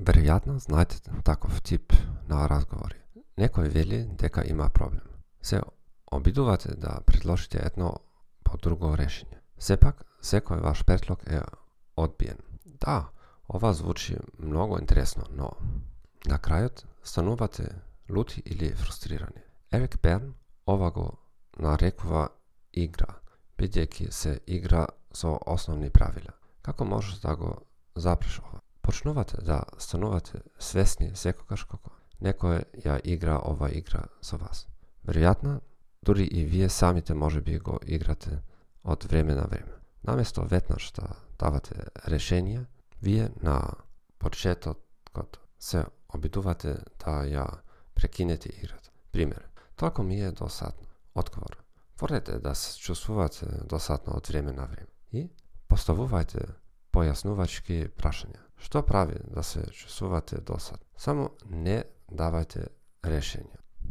Веројатно знаете таков тип на разговори. Некој вели дека има проблем. Се обидувате да предложите едно по друго решење. Сепак, секој ваш предлог е одбиен. Да, ова звучи многу интересно, но на крајот станувате лути или фрустрирани. Ерик Берн ова го нарекува игра, бидејќи се игра со основни правила. Како можеш да го запреш ова? Почнувате да станувате свесни секогаш како некој ја игра ова игра со вас. Веројатно, дури и вие самите може би го играте од време на време. Наместо ветнаш да давате решение, вие на почетокот се обидувате да ја прекинете играта. Пример, толку ми е досадно. Одговор. Ворете да се чувствувате досадно од време на време. И поставувајте појаснувачки прашања. Што прави да се чувствувате досад? Само не давајте решења.